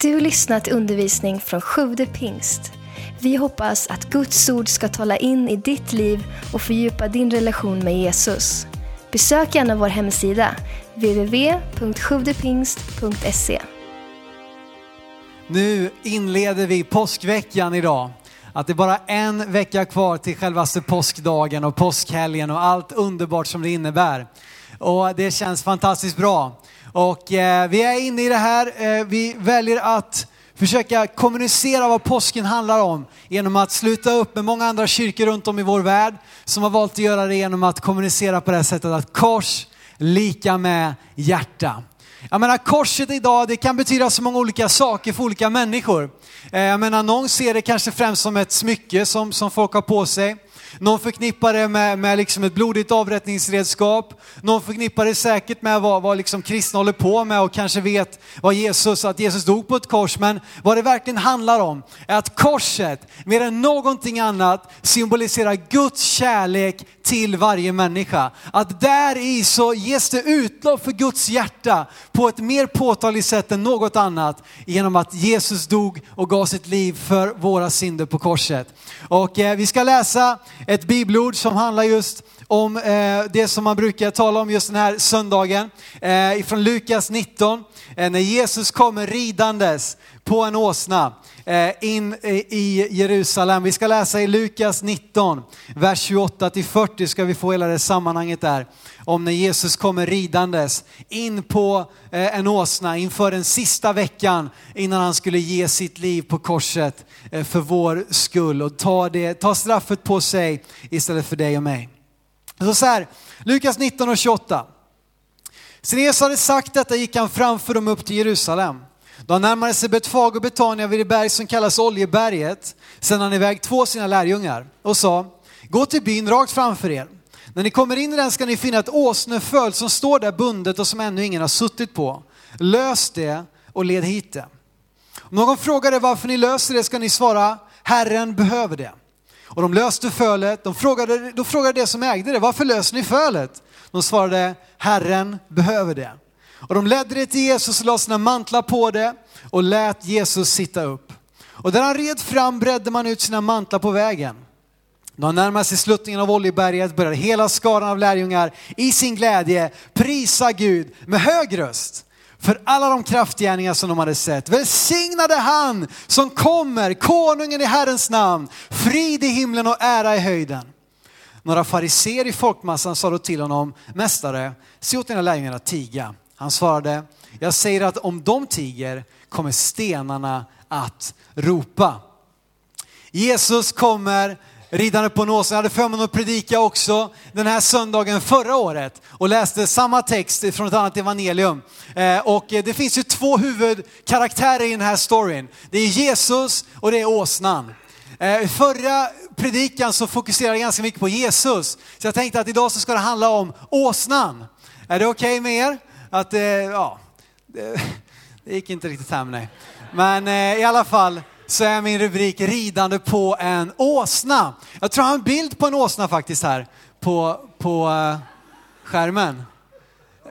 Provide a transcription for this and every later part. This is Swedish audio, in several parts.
Du har lyssnat till undervisning från Sjude pingst. Vi hoppas att Guds ord ska tala in i ditt liv och fördjupa din relation med Jesus. Besök gärna vår hemsida, www.sjuvdepingst.se. Nu inleder vi påskveckan idag. Att det är bara en vecka kvar till självaste påskdagen och påskhelgen och allt underbart som det innebär. Och det känns fantastiskt bra. Och eh, vi är inne i det här, eh, vi väljer att försöka kommunicera vad påsken handlar om genom att sluta upp med många andra kyrkor runt om i vår värld som har valt att göra det genom att kommunicera på det här sättet att kors lika med hjärta. Jag menar korset idag, det kan betyda så många olika saker för olika människor. Eh, jag menar någon ser det kanske främst som ett smycke som, som folk har på sig. Någon förknippar det med, med liksom ett blodigt avrättningsredskap. Någon förknippar det säkert med vad, vad liksom kristna håller på med och kanske vet vad Jesus, att Jesus dog på ett kors. Men vad det verkligen handlar om är att korset, mer än någonting annat, symboliserar Guds kärlek till varje människa. Att där i så ges det utlopp för Guds hjärta på ett mer påtagligt sätt än något annat genom att Jesus dog och gav sitt liv för våra synder på korset. Och eh, vi ska läsa ett bibelord som handlar just om eh, det som man brukar tala om just den här söndagen. Eh, ifrån Lukas 19, eh, när Jesus kommer ridandes på en åsna eh, in eh, i Jerusalem. Vi ska läsa i Lukas 19, vers 28 till 40 ska vi få hela det sammanhanget där. Om när Jesus kommer ridandes in på eh, en åsna inför den sista veckan innan han skulle ge sitt liv på korset för vår skull och ta, det, ta straffet på sig istället för dig och mig. Så, så här, Lukas 19 och 28. Sen Jesus hade sagt detta gick han framför dem upp till Jerusalem. De närmade sig Betfag och Betania vid det berg som kallas Oljeberget sände han iväg två sina lärjungar och sa, gå till byn rakt framför er. När ni kommer in i den ska ni finna ett åsneföl som står där bundet och som ännu ingen har suttit på. Lös det och led hit det. Om någon frågar er varför ni löser det ska ni svara, Herren behöver det. Och de löste fölet, de frågade, då frågade det som ägde det, varför löser ni fölet? De svarade, Herren behöver det. Och de ledde det till Jesus och la sina mantlar på det och lät Jesus sitta upp. Och där han red fram bredde man ut sina mantlar på vägen. När han närmade sig sluttningen av Oljeberget började hela skaran av lärjungar i sin glädje prisa Gud med hög röst för alla de kraftgärningar som de hade sett. Välsignade han som kommer, konungen i Herrens namn, frid i himlen och ära i höjden. Några fariser i folkmassan sa då till honom, mästare, se åt dina lärjungar att tiga. Han svarade, jag säger att om de tiger kommer stenarna att ropa. Jesus kommer ridande på en åsna. Jag hade förmånen att predika också den här söndagen förra året och läste samma text från ett annat evangelium. Eh, och det finns ju två huvudkaraktärer i den här storyn. Det är Jesus och det är åsnan. Eh, förra predikan så fokuserade jag ganska mycket på Jesus. Så jag tänkte att idag så ska det handla om åsnan. Är det okej okay med er? Att, eh, ja, det, det gick inte riktigt hem nej. Men eh, i alla fall, så är min rubrik ridande på en åsna. Jag tror jag har en bild på en åsna faktiskt här på, på eh, skärmen.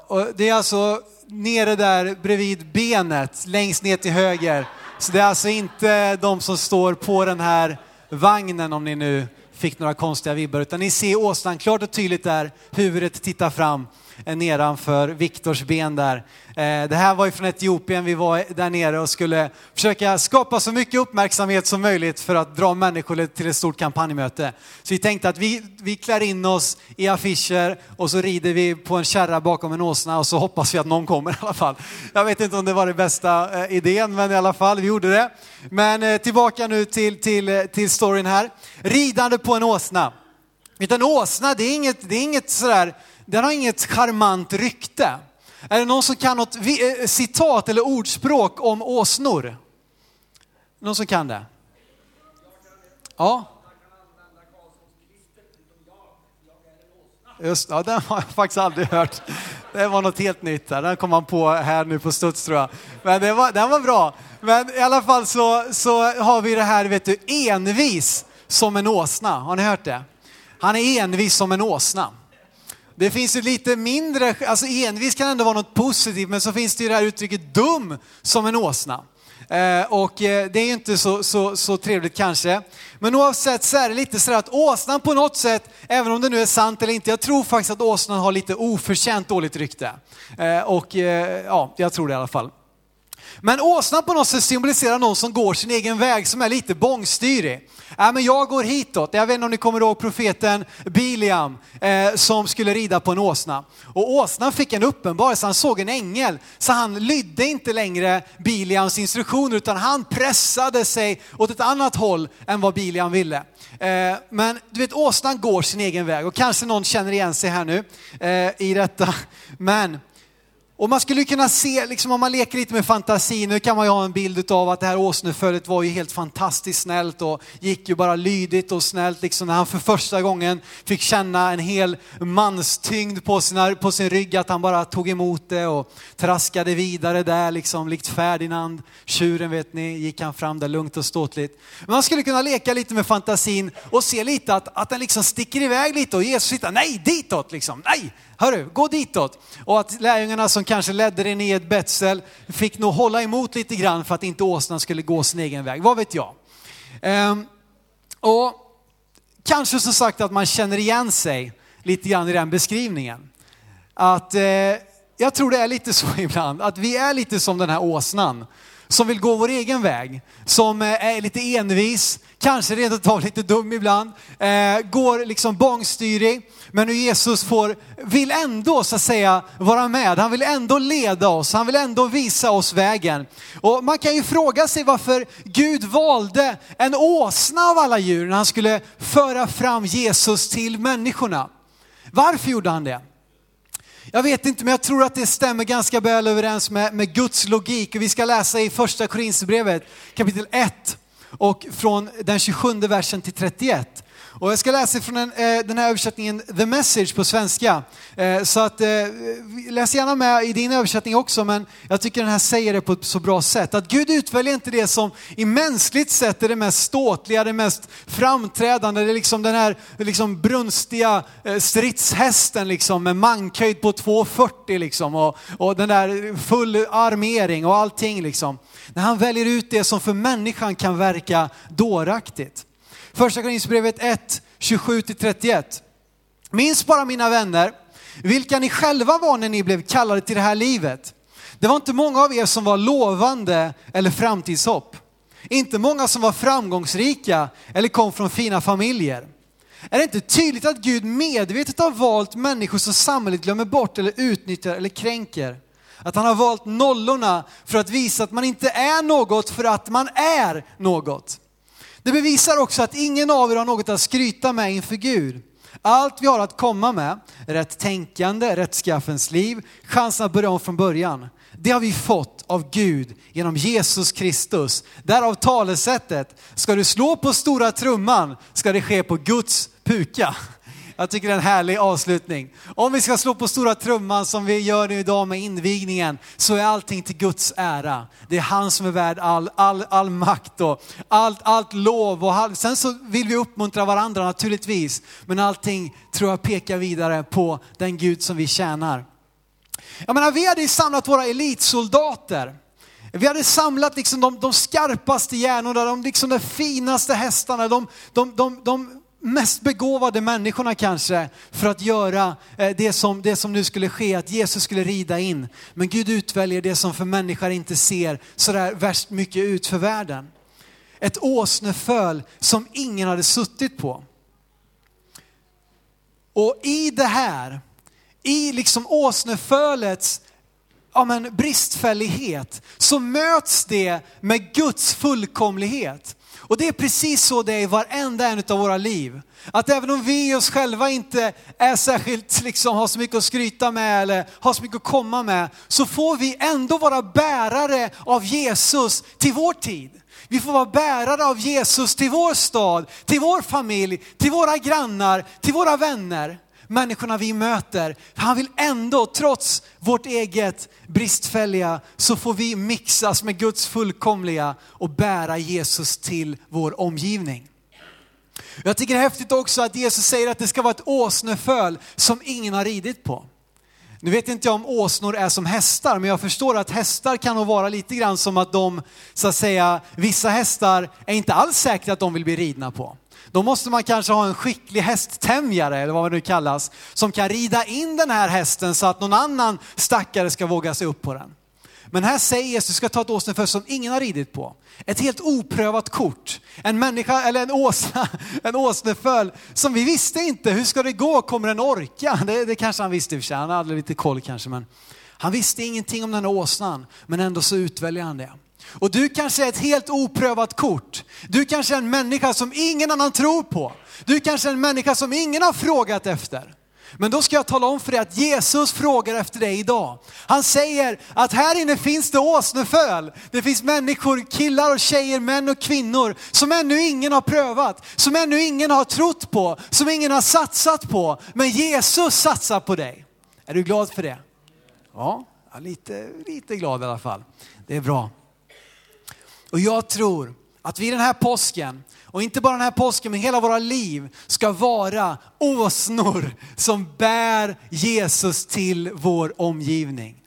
Och det är alltså nere där bredvid benet, längst ner till höger. Så det är alltså inte de som står på den här vagnen om ni nu fick några konstiga vibbar, utan ni ser åsnan klart och tydligt där, huvudet tittar fram nedanför Viktors ben där. Eh, det här var ju från Etiopien, vi var där nere och skulle försöka skapa så mycket uppmärksamhet som möjligt för att dra människor till ett stort kampanjmöte. Så vi tänkte att vi, vi klär in oss i affischer och så rider vi på en kärra bakom en åsna och så hoppas vi att någon kommer i alla fall. Jag vet inte om det var den bästa eh, idén, men i alla fall, vi gjorde det. Men eh, tillbaka nu till, till, till storyn här. Ridande på en åsna. Utan åsna, det är inget, det är inget sådär den har inget charmant rykte. Är det någon som kan något eh, citat eller ordspråk om åsnor? Någon som kan det? Ja. Just ja, den har jag faktiskt aldrig hört. Det var något helt nytt där. Den kom man på här nu på studs tror jag. Men det var, den var bra. Men i alla fall så, så har vi det här, vet du, envis som en åsna. Har ni hört det? Han är envis som en åsna. Det finns ju lite mindre, alltså envis kan ändå vara något positivt, men så finns det ju det här uttrycket dum som en åsna. Eh, och eh, det är ju inte så, så, så trevligt kanske. Men oavsett så är det lite så att åsnan på något sätt, även om det nu är sant eller inte, jag tror faktiskt att åsnan har lite oförtjänt dåligt rykte. Eh, och eh, ja, jag tror det i alla fall. Men åsnan på något sätt symboliserar någon som går sin egen väg, som är lite bångstyrig. Äh, men jag går hitåt. Jag vet inte om ni kommer ihåg profeten Biliam eh, som skulle rida på en åsna. Och åsnan fick en uppenbarelse, han såg en ängel. Så han lydde inte längre Biliams instruktioner utan han pressade sig åt ett annat håll än vad Biliam ville. Eh, men du vet, åsnan går sin egen väg och kanske någon känner igen sig här nu eh, i detta. Men och man skulle kunna se, liksom om man leker lite med fantasin, nu kan man ju ha en bild av att det här åsnefölet var ju helt fantastiskt snällt och gick ju bara lydigt och snällt liksom när han för första gången fick känna en hel manstyngd på, sina, på sin rygg, att han bara tog emot det och traskade vidare där liksom likt Ferdinand, tjuren vet ni, gick han fram där lugnt och ståtligt. Men man skulle kunna leka lite med fantasin och se lite att, att den liksom sticker iväg lite och Jesus sitter, nej ditåt liksom, nej, hörru, gå ditåt. Och att lärjungarna som kanske ledde den i ett betsel fick nog hålla emot lite grann för att inte åsnan skulle gå sin egen väg, vad vet jag. Ehm, och kanske som sagt att man känner igen sig lite grann i den beskrivningen. Att eh, jag tror det är lite så ibland, att vi är lite som den här åsnan som vill gå vår egen väg, som eh, är lite envis, kanske rent av lite dum ibland, eh, går liksom bångstyrig. Men nu Jesus får, vill ändå så att säga vara med, han vill ändå leda oss, han vill ändå visa oss vägen. Och man kan ju fråga sig varför Gud valde en åsna av alla djur när han skulle föra fram Jesus till människorna. Varför gjorde han det? Jag vet inte, men jag tror att det stämmer ganska väl överens med, med Guds logik. Vi ska läsa i första Korinthierbrevet kapitel 1 och från den 27 versen till 31. Och jag ska läsa från den, eh, den här översättningen The Message på svenska. Eh, så att, eh, läs gärna med i din översättning också, men jag tycker den här säger det på ett så bra sätt. Att Gud utväljer inte det som i mänskligt sett är det mest ståtliga, det mest framträdande, det är liksom den här liksom brunstiga stridshästen liksom, med mankhöjd på 2,40 liksom, och, och den där full armering och allting. Liksom. När han väljer ut det som för människan kan verka dåraktigt. Första Korinthierbrevet 1, 27-31. Minns bara mina vänner, vilka ni själva var när ni blev kallade till det här livet. Det var inte många av er som var lovande eller framtidshopp. Inte många som var framgångsrika eller kom från fina familjer. Är det inte tydligt att Gud medvetet har valt människor som samhället glömmer bort eller utnyttjar eller kränker? Att han har valt nollorna för att visa att man inte är något för att man är något. Det bevisar också att ingen av er har något att skryta med inför Gud. Allt vi har att komma med, rätt tänkande, rättskaffens liv, chansen att börja om från början. Det har vi fått av Gud genom Jesus Kristus. Därav talesättet, ska du slå på stora trumman ska det ske på Guds puka. Jag tycker det är en härlig avslutning. Om vi ska slå på stora trumman som vi gör nu idag med invigningen så är allting till Guds ära. Det är han som är värd all, all, all makt och allt, allt lov. Och all, sen så vill vi uppmuntra varandra naturligtvis. Men allting tror jag pekar vidare på den Gud som vi tjänar. Jag menar, vi hade samlat våra elitsoldater. Vi hade samlat liksom de, de skarpaste hjärnorna, de, liksom de finaste hästarna, de, de, de, de mest begåvade människorna kanske för att göra eh, det som, det som nu skulle ske, att Jesus skulle rida in. Men Gud utväljer det som för människor inte ser sådär värst mycket ut för världen. Ett åsneföl som ingen hade suttit på. Och i det här, i liksom åsnefölets ja, men bristfällighet så möts det med Guds fullkomlighet. Och det är precis så det är i varenda en av våra liv. Att även om vi i oss själva inte är särskilt, liksom, har så mycket att skryta med eller har så mycket att komma med, så får vi ändå vara bärare av Jesus till vår tid. Vi får vara bärare av Jesus till vår stad, till vår familj, till våra grannar, till våra vänner människorna vi möter. Han vill ändå, trots vårt eget bristfälliga, så får vi mixas med Guds fullkomliga och bära Jesus till vår omgivning. Jag tycker det är häftigt också att Jesus säger att det ska vara ett åsneföl som ingen har ridit på. Nu vet inte jag om åsnor är som hästar, men jag förstår att hästar kan nog vara lite grann som att de, så att säga, vissa hästar är inte alls säkra att de vill bli ridna på. Då måste man kanske ha en skicklig hästtämjare, eller vad det nu kallas, som kan rida in den här hästen så att någon annan stackare ska våga sig upp på den. Men här säger Jesus, du ska ta ett åsneföl som ingen har ridit på. Ett helt oprövat kort. En människa, eller en åsna, en åsneföl som vi visste inte, hur ska det gå, kommer den orka? Det, det kanske han visste i och för sig, han hade lite koll kanske. Men han visste ingenting om den här åsnan, men ändå så utväljer han det. Och du kanske är ett helt oprövat kort. Du kanske är en människa som ingen annan tror på. Du kanske är en människa som ingen har frågat efter. Men då ska jag tala om för dig att Jesus frågar efter dig idag. Han säger att här inne finns det åsneföl. Det finns människor, killar och tjejer, män och kvinnor som ännu ingen har prövat, som ännu ingen har trott på, som ingen har satsat på. Men Jesus satsar på dig. Är du glad för det? Ja, lite, lite glad i alla fall. Det är bra. Och jag tror att vi den här påsken, och inte bara den här påsken, men hela våra liv ska vara åsnor som bär Jesus till vår omgivning.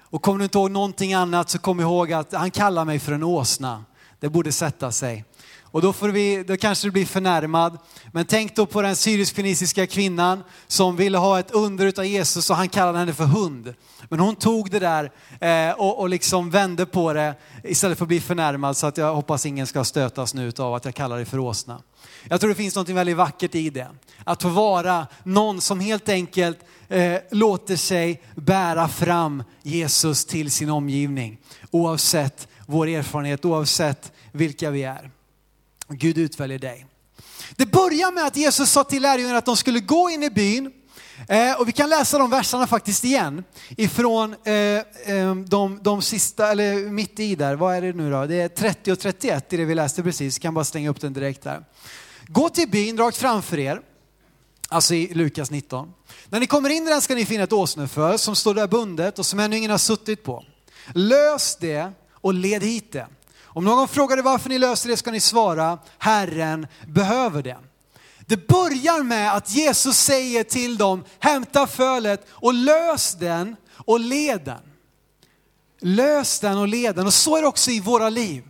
Och kommer du inte ihåg någonting annat så kom ihåg att han kallar mig för en åsna. Det borde sätta sig. Och då, får vi, då kanske du blir förnärmad. Men tänk då på den syrisk-feniciska kvinnan som ville ha ett under utav Jesus och han kallade henne för hund. Men hon tog det där eh, och, och liksom vände på det istället för att bli förnärmad så att jag hoppas ingen ska stötas nu av att jag kallar det för åsna. Jag tror det finns något väldigt vackert i det. Att få vara någon som helt enkelt eh, låter sig bära fram Jesus till sin omgivning. Oavsett vår erfarenhet, oavsett vilka vi är. Gud utväljer dig. Det börjar med att Jesus sa till lärjungarna att de skulle gå in i byn eh, och vi kan läsa de verserna faktiskt igen ifrån eh, eh, de, de sista, eller mitt i där, vad är det nu då? Det är 30 och 31 i det vi läste precis, kan bara slänga upp den direkt där. Gå till byn rakt framför er, alltså i Lukas 19. När ni kommer in i den ska ni finna ett åsneföl som står där bundet och som ännu ingen har suttit på. Lös det och led hit det. Om någon frågar dig varför ni löser det ska ni svara, Herren behöver det. Det börjar med att Jesus säger till dem, hämta fölet och lös den och led den. Lös den och led den. Och så är det också i våra liv.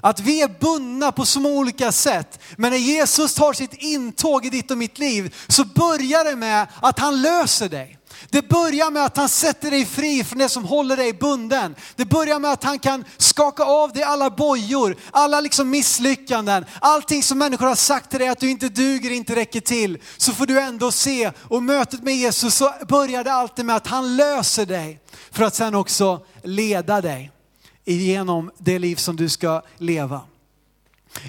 Att vi är bundna på så många olika sätt. Men när Jesus tar sitt intåg i ditt och mitt liv så börjar det med att han löser dig. Det börjar med att han sätter dig fri från det som håller dig bunden. Det börjar med att han kan skaka av dig alla bojor, alla liksom misslyckanden, allting som människor har sagt till dig att du inte duger, inte räcker till. Så får du ändå se och mötet med Jesus så börjar det alltid med att han löser dig för att sen också leda dig igenom det liv som du ska leva.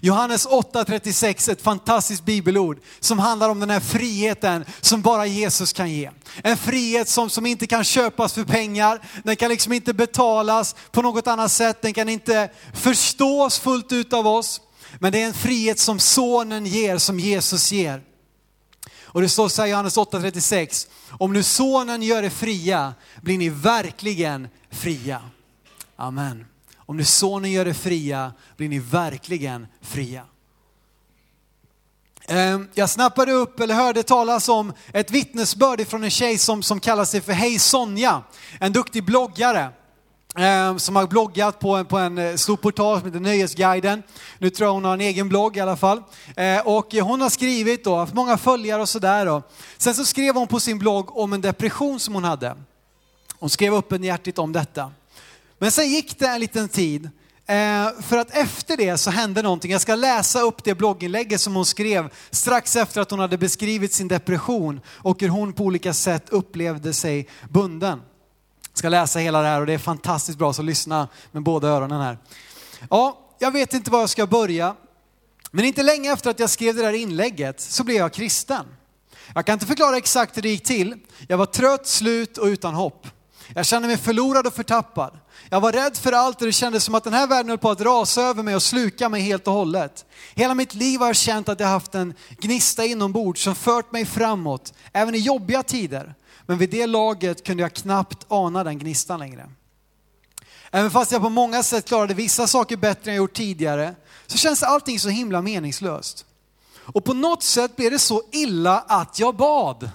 Johannes 8.36, ett fantastiskt bibelord som handlar om den här friheten som bara Jesus kan ge. En frihet som, som inte kan köpas för pengar, den kan liksom inte betalas på något annat sätt, den kan inte förstås fullt ut av oss. Men det är en frihet som sonen ger, som Jesus ger. Och det står så här i Johannes 8.36, om nu sonen gör er fria blir ni verkligen fria. Amen. Om nu sonen gör er fria blir ni verkligen fria. Ehm, jag snappade upp, eller hörde talas om ett vittnesbörd från en tjej som, som kallar sig för Hej Sonja. En duktig bloggare ehm, som har bloggat på en, på en eh, stor portal som heter Nöjesguiden. Nu tror jag hon har en egen blogg i alla fall. Eh, och hon har skrivit då, haft många följare och sådär. Sen så skrev hon på sin blogg om en depression som hon hade. Hon skrev öppenhjärtigt om detta. Men sen gick det en liten tid. Eh, för att efter det så hände någonting. Jag ska läsa upp det blogginlägget som hon skrev strax efter att hon hade beskrivit sin depression och hur hon på olika sätt upplevde sig bunden. Jag ska läsa hela det här och det är fantastiskt bra så lyssna med båda öronen här. Ja, jag vet inte var jag ska börja. Men inte länge efter att jag skrev det där inlägget så blev jag kristen. Jag kan inte förklara exakt hur det gick till. Jag var trött, slut och utan hopp. Jag kände mig förlorad och förtappad. Jag var rädd för allt och det kändes som att den här världen höll på att rasa över mig och sluka mig helt och hållet. Hela mitt liv har jag känt att jag haft en gnista inombords som fört mig framåt, även i jobbiga tider. Men vid det laget kunde jag knappt ana den gnistan längre. Även fast jag på många sätt klarade vissa saker bättre än jag gjort tidigare, så känns allting så himla meningslöst. Och på något sätt blev det så illa att jag bad.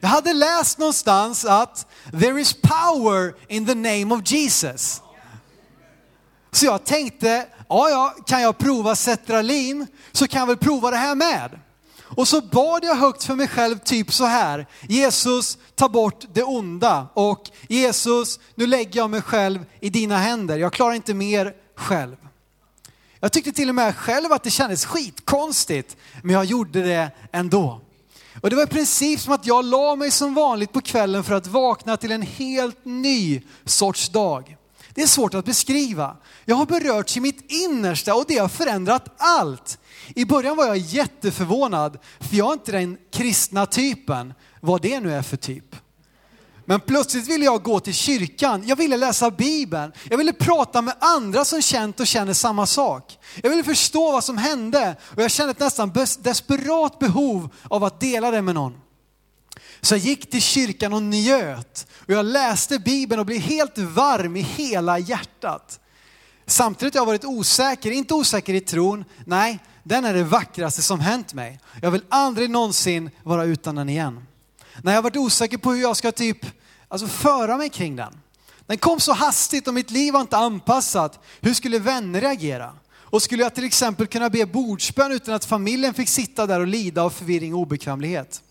Jag hade läst någonstans att there is power in the name of Jesus. Så jag tänkte, ja, ja, kan jag prova Cetralin så kan jag väl prova det här med. Och så bad jag högt för mig själv typ så här. Jesus, ta bort det onda. Och Jesus, nu lägger jag mig själv i dina händer. Jag klarar inte mer själv. Jag tyckte till och med själv att det kändes skitkonstigt, men jag gjorde det ändå. Och det var i princip som att jag la mig som vanligt på kvällen för att vakna till en helt ny sorts dag. Det är svårt att beskriva. Jag har berörts i mitt innersta och det har förändrat allt. I början var jag jätteförvånad, för jag är inte den kristna typen, vad det nu är för typ. Men plötsligt ville jag gå till kyrkan, jag ville läsa Bibeln, jag ville prata med andra som känt och känner samma sak. Jag ville förstå vad som hände och jag kände ett nästan desperat behov av att dela det med någon. Så jag gick till kyrkan och njöt och jag läste Bibeln och blev helt varm i hela hjärtat. Samtidigt har jag varit osäker, inte osäker i tron, nej, den är det vackraste som hänt mig. Jag vill aldrig någonsin vara utan den igen. När jag har varit osäker på hur jag ska typ, alltså föra mig kring den. Den kom så hastigt och mitt liv var inte anpassat. Hur skulle vänner reagera? Och skulle jag till exempel kunna be bordsbön utan att familjen fick sitta där och lida av förvirring och obekvämlighet?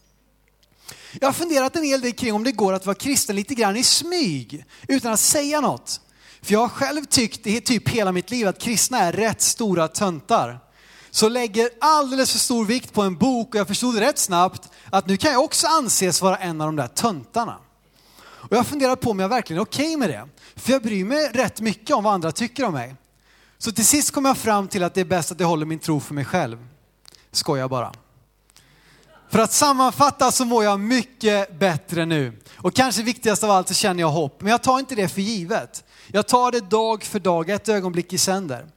Jag har funderat en hel del kring om det går att vara kristen lite grann i smyg utan att säga något. För jag har själv tyckt i typ hela mitt liv att kristna är rätt stora töntar. Så lägger alldeles för stor vikt på en bok och jag förstod rätt snabbt att nu kan jag också anses vara en av de där töntarna. Och jag funderar på om jag verkligen är okej okay med det. För jag bryr mig rätt mycket om vad andra tycker om mig. Så till sist kom jag fram till att det är bäst att jag håller min tro för mig själv. Skojar bara. För att sammanfatta så mår jag mycket bättre nu. Och kanske viktigast av allt så känner jag hopp. Men jag tar inte det för givet. Jag tar det dag för dag, ett ögonblick i sänder.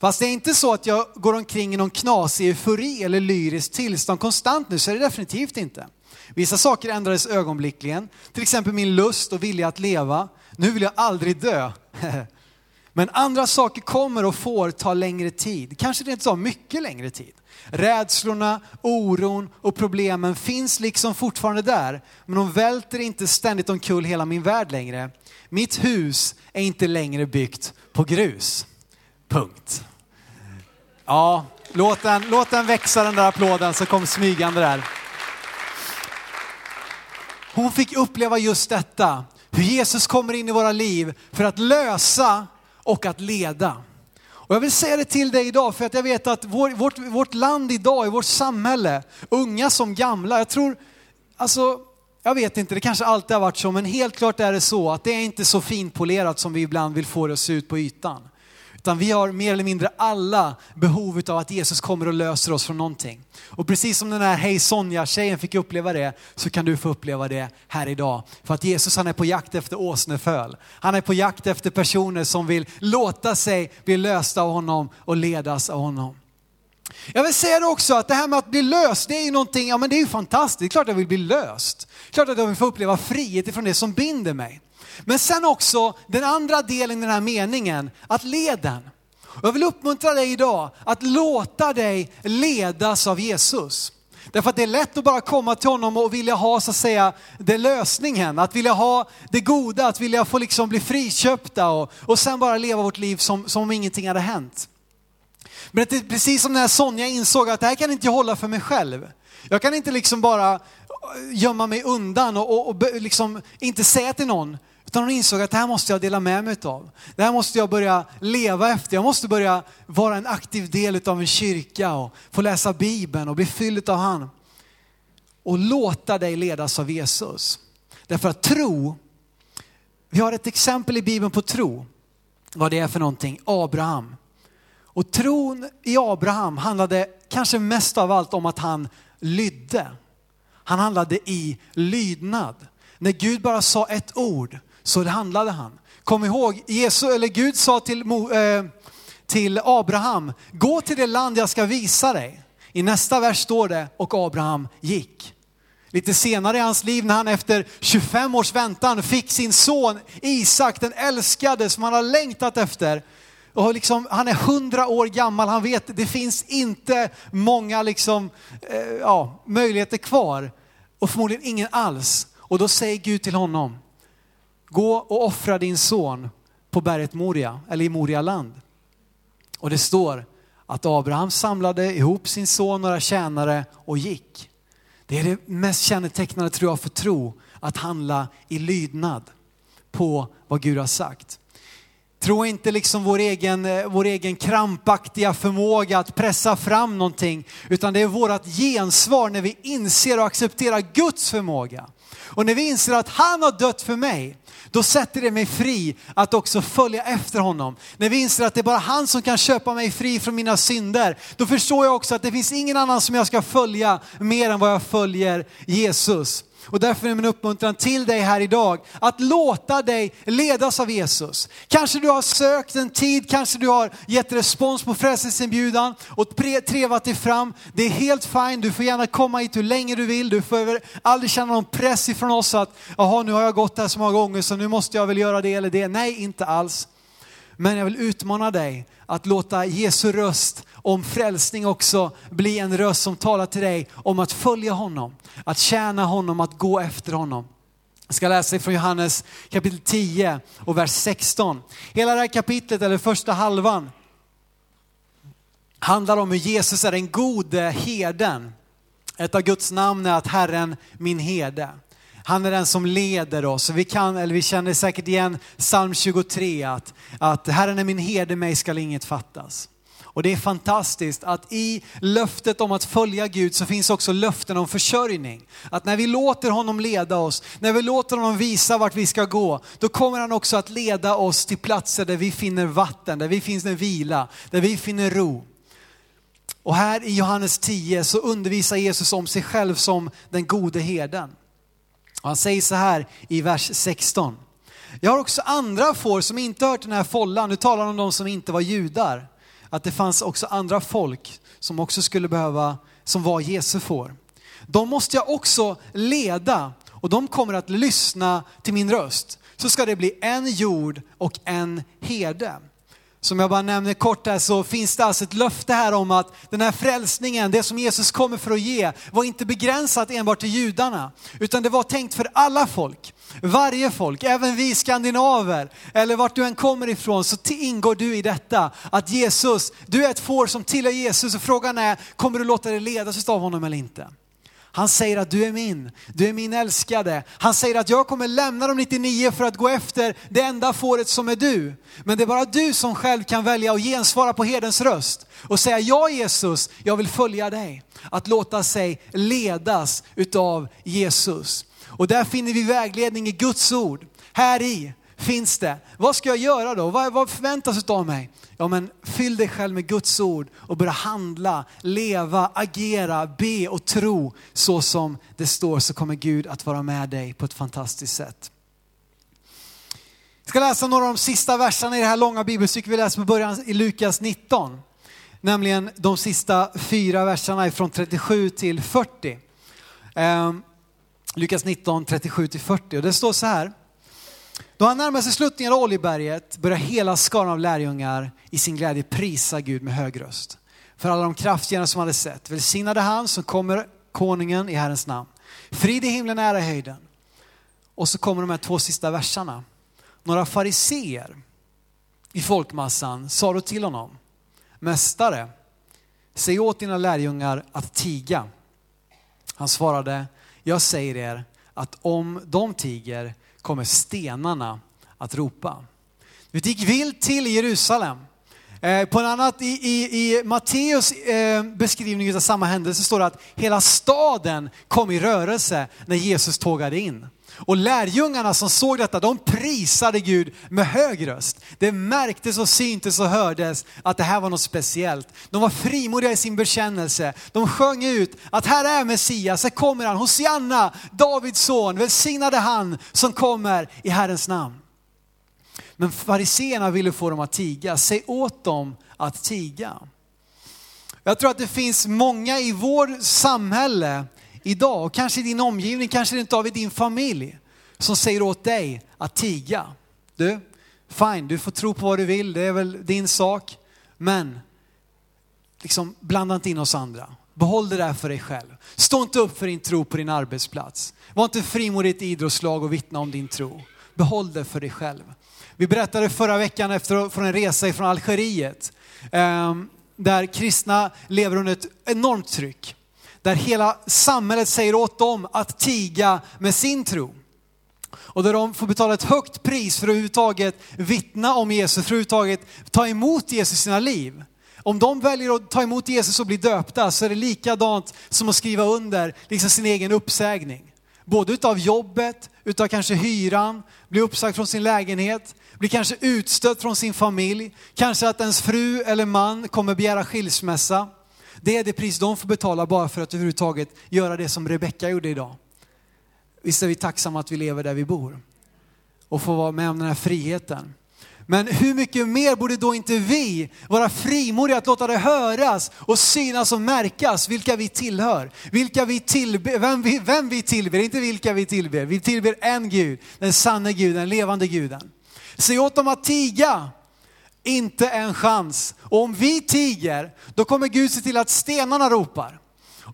Fast det är inte så att jag går omkring i någon knasig eufori eller lyriskt tillstånd konstant nu, så är det definitivt inte. Vissa saker ändrades ögonblickligen, till exempel min lust och vilja att leva. Nu vill jag aldrig dö. Men andra saker kommer och får ta längre tid, kanske rent så mycket längre tid. Rädslorna, oron och problemen finns liksom fortfarande där, men de välter inte ständigt omkull hela min värld längre. Mitt hus är inte längre byggt på grus. Punkt. Ja, låt den, låt den växa den där applåden som kom smygande där. Hon fick uppleva just detta, hur Jesus kommer in i våra liv för att lösa och att leda. Och jag vill säga det till dig idag för att jag vet att vår, vårt, vårt land idag, i vårt samhälle, unga som gamla, jag tror, alltså jag vet inte, det kanske alltid har varit så, men helt klart är det så att det är inte så finpolerat som vi ibland vill få det att se ut på ytan. Utan vi har mer eller mindre alla behov av att Jesus kommer och löser oss från någonting. Och precis som den här Hej Sonja-tjejen fick uppleva det, så kan du få uppleva det här idag. För att Jesus han är på jakt efter åsneföl. Han är på jakt efter personer som vill låta sig bli lösta av honom och ledas av honom. Jag vill säga det också att det här med att bli löst, det är ju någonting, ja men det är ju fantastiskt. Det är klart jag vill bli löst. Klart att jag vill få uppleva frihet ifrån det som binder mig. Men sen också den andra delen i den här meningen, att leden. Jag vill uppmuntra dig idag att låta dig ledas av Jesus. Därför att det är lätt att bara komma till honom och vilja ha så att säga det lösningen, att vilja ha det goda, att vilja få liksom bli friköpta och, och sen bara leva vårt liv som, som om ingenting hade hänt. Men det är precis som när Sonja insåg att det här kan inte jag hålla för mig själv. Jag kan inte liksom bara gömma mig undan och, och, och liksom inte säga till någon, utan hon insåg att det här måste jag dela med mig av. Det här måste jag börja leva efter. Jag måste börja vara en aktiv del av en kyrka och få läsa Bibeln och bli fylld av han. Och låta dig ledas av Jesus. Därför att tro, vi har ett exempel i Bibeln på tro. Vad det är för någonting, Abraham. Och tron i Abraham handlade kanske mest av allt om att han lydde. Han handlade i lydnad. När Gud bara sa ett ord så handlade han. Kom ihåg, Jesus, eller Gud sa till, eh, till Abraham, gå till det land jag ska visa dig. I nästa vers står det, och Abraham gick. Lite senare i hans liv när han efter 25 års väntan fick sin son Isak, den älskade som han har längtat efter. och liksom, han är hundra år gammal, han vet det finns inte många liksom, eh, ja, möjligheter kvar. Och förmodligen ingen alls. Och då säger Gud till honom, gå och offra din son på berget Moria, eller i Moria land. Och det står att Abraham samlade ihop sin son, några tjänare och gick. Det är det mest kännetecknande tror jag för tro, att handla i lydnad på vad Gud har sagt. Tro inte liksom vår egen, eh, vår egen krampaktiga förmåga att pressa fram någonting, utan det är vårt gensvar när vi inser och accepterar Guds förmåga. Och när vi inser att han har dött för mig, då sätter det mig fri att också följa efter honom. När vi inser att det är bara han som kan köpa mig fri från mina synder, då förstår jag också att det finns ingen annan som jag ska följa mer än vad jag följer Jesus. Och därför är min uppmuntran till dig här idag att låta dig ledas av Jesus. Kanske du har sökt en tid, kanske du har gett respons på frälsningsinbjudan och trevat dig fram. Det är helt fint, du får gärna komma hit hur länge du vill. Du får aldrig känna någon press ifrån oss att, jaha nu har jag gått här så många gånger så nu måste jag väl göra det eller det. Nej, inte alls. Men jag vill utmana dig att låta Jesu röst om frälsning också bli en röst som talar till dig om att följa honom, att tjäna honom, att gå efter honom. Jag ska läsa från Johannes kapitel 10 och vers 16. Hela det här kapitlet, eller första halvan, handlar om hur Jesus är den gode herden. Ett av Guds namn är att Herren min herde. Han är den som leder oss. Vi, kan, eller vi känner säkert igen psalm 23, att, att Herren är min herde, mig skall inget fattas. Och det är fantastiskt att i löftet om att följa Gud så finns också löften om försörjning. Att när vi låter honom leda oss, när vi låter honom visa vart vi ska gå, då kommer han också att leda oss till platser där vi finner vatten, där vi finner vila, där vi finner ro. Och här i Johannes 10 så undervisar Jesus om sig själv som den gode herden. Och han säger så här i vers 16. Jag har också andra får som inte hört den här follan. Nu talar han om de som inte var judar. Att det fanns också andra folk som också skulle behöva, som var Jesu får. De måste jag också leda och de kommer att lyssna till min röst. Så ska det bli en jord och en herde. Som jag bara nämner kort här så finns det alltså ett löfte här om att den här frälsningen, det som Jesus kommer för att ge, var inte begränsat enbart till judarna. Utan det var tänkt för alla folk. Varje folk, även vi skandinaver, eller vart du än kommer ifrån, så ingår du i detta. Att Jesus, du är ett får som tillhör Jesus och frågan är, kommer du låta dig ledas av honom eller inte? Han säger att du är min, du är min älskade. Han säger att jag kommer lämna de 99 för att gå efter det enda fåret som är du. Men det är bara du som själv kan välja att gensvara på herdens röst och säga ja Jesus, jag vill följa dig. Att låta sig ledas utav Jesus. Och där finner vi vägledning i Guds ord. Här i finns det. Vad ska jag göra då? Vad, vad förväntas av mig? Ja men fyll dig själv med Guds ord och börja handla, leva, agera, be och tro så som det står så kommer Gud att vara med dig på ett fantastiskt sätt. Jag ska läsa några av de sista verserna i det här långa bibelstycket vi läser med början i Lukas 19. Nämligen de sista fyra verserna från 37 till 40. Eh, Lukas 19, 37 till 40 och det står så här. Då han närmar sig sluttningen av Oljeberget börjar hela skaran av lärjungar i sin glädje prisa Gud med hög röst. För alla de kraftgärningar som hade sett. Välsignade han som kommer konungen i Herrens namn. Frid i himlen, ära i höjden. Och så kommer de här två sista verserna. Några fariseer i folkmassan sa då till honom, Mästare, säg åt dina lärjungar att tiga. Han svarade, jag säger er att om de tiger kommer stenarna att ropa. Det gick vilt till i Jerusalem. Eh, på en annat, i, i, i Matteus eh, beskrivning av samma händelse står det att hela staden kom i rörelse när Jesus tågade in. Och lärjungarna som såg detta, de prisade Gud med hög röst. Det märktes och syntes och hördes att det här var något speciellt. De var frimodiga i sin bekännelse. De sjöng ut att här är Messias, här kommer han, Hosianna, Davids son, välsignade han som kommer i Herrens namn. Men fariseerna ville få dem att tiga, säg åt dem att tiga. Jag tror att det finns många i vårt samhälle idag, och kanske i din omgivning, kanske inte av i din familj, som säger åt dig att tiga. Du, Fine, du får tro på vad du vill, det är väl din sak. Men liksom, blanda inte in oss andra. Behåll det där för dig själv. Stå inte upp för din tro på din arbetsplats. Var inte frimodig i ett idrottslag och vittna om din tro. Behåll det för dig själv. Vi berättade förra veckan efter, från en resa från Algeriet, eh, där kristna lever under ett enormt tryck. Där hela samhället säger åt dem att tiga med sin tro. Och där de får betala ett högt pris för att överhuvudtaget vittna om Jesus, för att överhuvudtaget ta emot Jesus i sina liv. Om de väljer att ta emot Jesus och bli döpta så är det likadant som att skriva under liksom sin egen uppsägning. Både utav jobbet, utav kanske hyran, bli uppsagd från sin lägenhet, bli kanske utstött från sin familj, kanske att ens fru eller man kommer begära skilsmässa. Det är det pris de får betala bara för att överhuvudtaget göra det som Rebecka gjorde idag. Visst är vi tacksamma att vi lever där vi bor och får vara med om den här friheten. Men hur mycket mer borde då inte vi vara frimodiga att låta det höras och synas och märkas vilka vi tillhör, vilka vi tillber, vem vi, vem vi tillber, inte vilka vi tillber. Vi tillber en Gud, den sanne Guden, den levande guden. Säg åt dem att tiga, inte en chans. Och om vi tiger, då kommer Gud se till att stenarna ropar.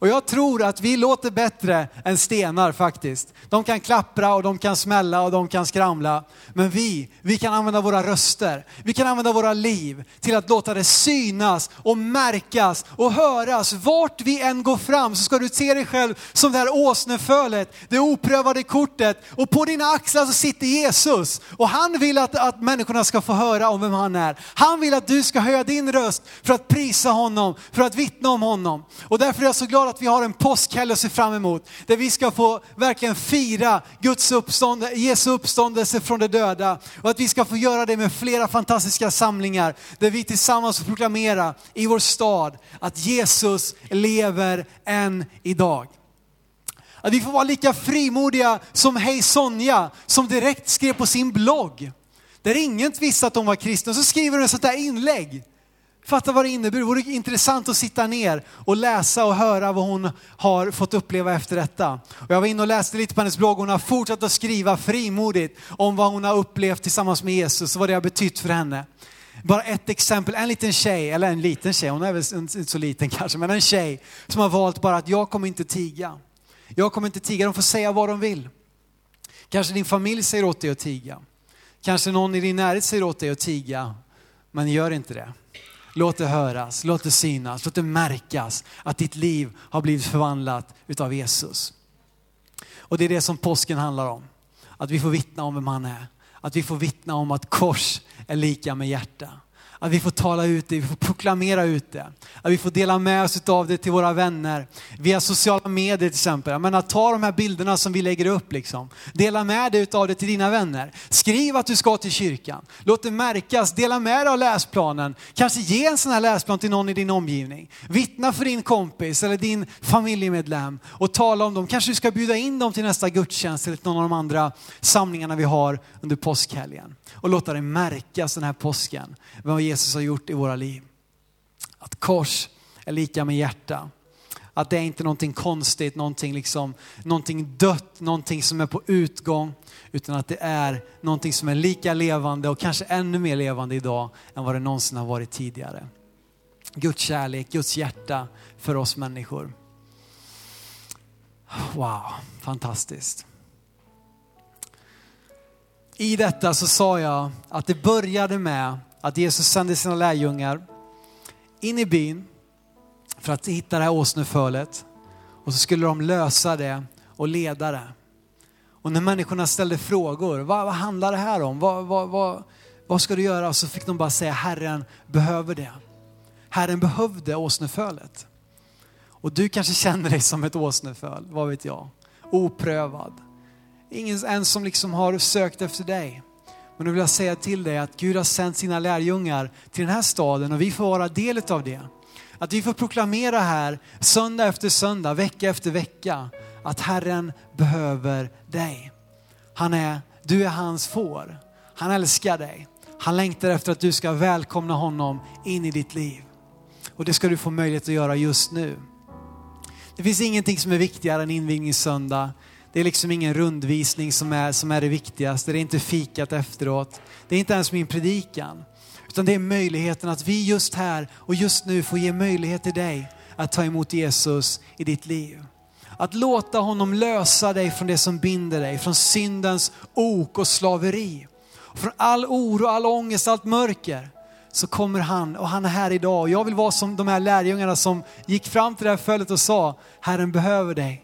Och jag tror att vi låter bättre än stenar faktiskt. De kan klappra och de kan smälla och de kan skramla. Men vi, vi kan använda våra röster, vi kan använda våra liv till att låta det synas och märkas och höras. Vart vi än går fram så ska du se dig själv som det här åsnefölet, det oprövade kortet. Och på dina axlar så sitter Jesus. Och han vill att, att människorna ska få höra om vem han är. Han vill att du ska höja din röst för att prisa honom, för att vittna om honom. Och därför är jag så glad glad att vi har en påskhelg att se fram emot. Där vi ska få verkligen fira Guds uppstånd, Jesu uppståndelse från de döda. Och att vi ska få göra det med flera fantastiska samlingar. Där vi tillsammans får proklamera i vår stad att Jesus lever än idag. Att vi får vara lika frimodiga som Hej Sonja som direkt skrev på sin blogg. Där ingen visste att hon var kristen, Så skriver hon ett sånt där inlägg. Fatta vad det innebär. Det vore intressant att sitta ner och läsa och höra vad hon har fått uppleva efter detta. Och jag var inne och läste lite på hennes blogg. Hon har fortsatt att skriva frimodigt om vad hon har upplevt tillsammans med Jesus och vad det har betytt för henne. Bara ett exempel, en liten tjej, eller en liten tjej, hon är väl inte så liten kanske, men en tjej som har valt bara att jag kommer inte tiga. Jag kommer inte tiga, de får säga vad de vill. Kanske din familj säger åt dig att tiga. Kanske någon i din närhet säger åt dig att tiga, men gör inte det. Låt det höras, låt det synas, låt det märkas att ditt liv har blivit förvandlat utav Jesus. Och det är det som påsken handlar om. Att vi får vittna om vem han är. Att vi får vittna om att kors är lika med hjärta. Att vi får tala ut det, vi får proklamera ut det. Att vi får dela med oss av det till våra vänner. Via sociala medier till exempel. Men att ta de här bilderna som vi lägger upp liksom. Dela med dig av det till dina vänner. Skriv att du ska till kyrkan. Låt det märkas. Dela med dig av läsplanen. Kanske ge en sån här läsplan till någon i din omgivning. Vittna för din kompis eller din familjemedlem och tala om dem. Kanske du ska bjuda in dem till nästa gudstjänst eller till någon av de andra samlingarna vi har under påskhelgen. Och låta det märkas den här påsken. Vad Jesus har gjort i våra liv. Att kors är lika med hjärta. Att det är inte någonting konstigt, någonting, liksom, någonting dött, någonting som är på utgång. Utan att det är någonting som är lika levande och kanske ännu mer levande idag än vad det någonsin har varit tidigare. Guds kärlek, Guds hjärta för oss människor. Wow, fantastiskt. I detta så sa jag att det började med att Jesus sände sina lärjungar in i byn för att hitta det här åsnefölet. Och så skulle de lösa det och leda det. Och när människorna ställde frågor, vad, vad handlar det här om? Vad, vad, vad, vad ska du göra? Och Så fick de bara säga, Herren behöver det. Herren behövde åsnefölet. Och du kanske känner dig som ett åsneföl, vad vet jag? Oprövad. Ingen ens som liksom har sökt efter dig. Men nu vill jag säga till dig att Gud har sänt sina lärjungar till den här staden och vi får vara del av det. Att vi får proklamera här söndag efter söndag, vecka efter vecka att Herren behöver dig. Han är, du är hans får. Han älskar dig. Han längtar efter att du ska välkomna honom in i ditt liv. Och det ska du få möjlighet att göra just nu. Det finns ingenting som är viktigare än invigningssöndag det är liksom ingen rundvisning som är, som är det viktigaste. Det är inte fikat efteråt. Det är inte ens min predikan. Utan det är möjligheten att vi just här och just nu får ge möjlighet till dig att ta emot Jesus i ditt liv. Att låta honom lösa dig från det som binder dig, från syndens ok och slaveri. Från all oro, all ångest, allt mörker. Så kommer han och han är här idag. Jag vill vara som de här lärjungarna som gick fram till det här följet och sa, Herren behöver dig.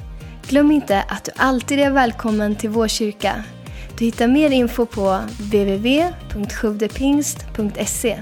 Glöm inte att du alltid är välkommen till vår kyrka. Du hittar mer info på www.sjuvdepingst.se